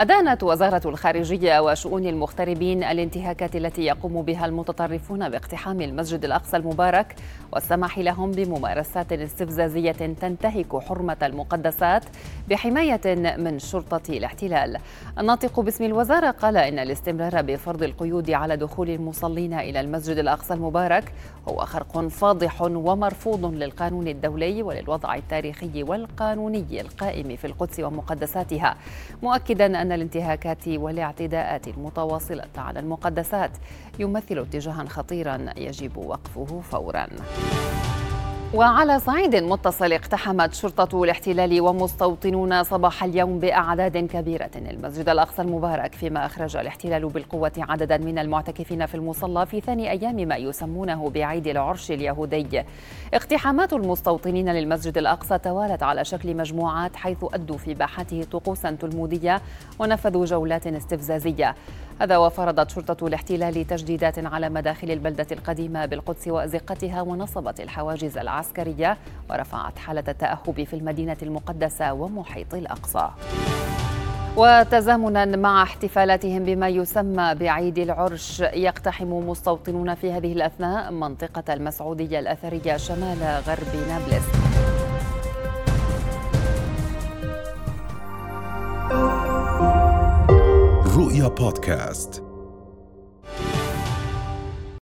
أدانت وزارة الخارجية وشؤون المغتربين الانتهاكات التي يقوم بها المتطرفون باقتحام المسجد الأقصى المبارك والسماح لهم بممارسات استفزازية تنتهك حرمة المقدسات بحماية من شرطة الاحتلال. الناطق باسم الوزارة قال إن الاستمرار بفرض القيود على دخول المصلين إلى المسجد الأقصى المبارك هو خرق فاضح ومرفوض للقانون الدولي وللوضع التاريخي والقانوني القائم في القدس ومقدساتها، مؤكدا أن أن الانتهاكات والاعتداءات المتواصلة على المقدسات يمثل اتجاها خطيرا يجب وقفه فورا. وعلى صعيد متصل اقتحمت شرطة الاحتلال ومستوطنون صباح اليوم بأعداد كبيرة. المسجد الأقصى المبارك فيما أخرج الاحتلال بالقوة عددا من المعتكفين في المصلى في ثاني أيام ما يسمونه بعيد العرش اليهودي. اقتحامات المستوطنين للمسجد الأقصى توالت على شكل مجموعات حيث أدوا في باحته طقوسا تلمودية ونفذوا جولات استفزازية. هذا وفرضت شرطة الاحتلال تجديدات على مداخل البلدة القديمة بالقدس وأزقتها ونصبت الحواجز العسكرية ورفعت حالة التأهب في المدينة المقدسة ومحيط الأقصى. وتزامنا مع احتفالاتهم بما يسمى بعيد العرش يقتحم مستوطنون في هذه الأثناء منطقة المسعودية الأثرية شمال غرب نابلس. رؤيا بودكاست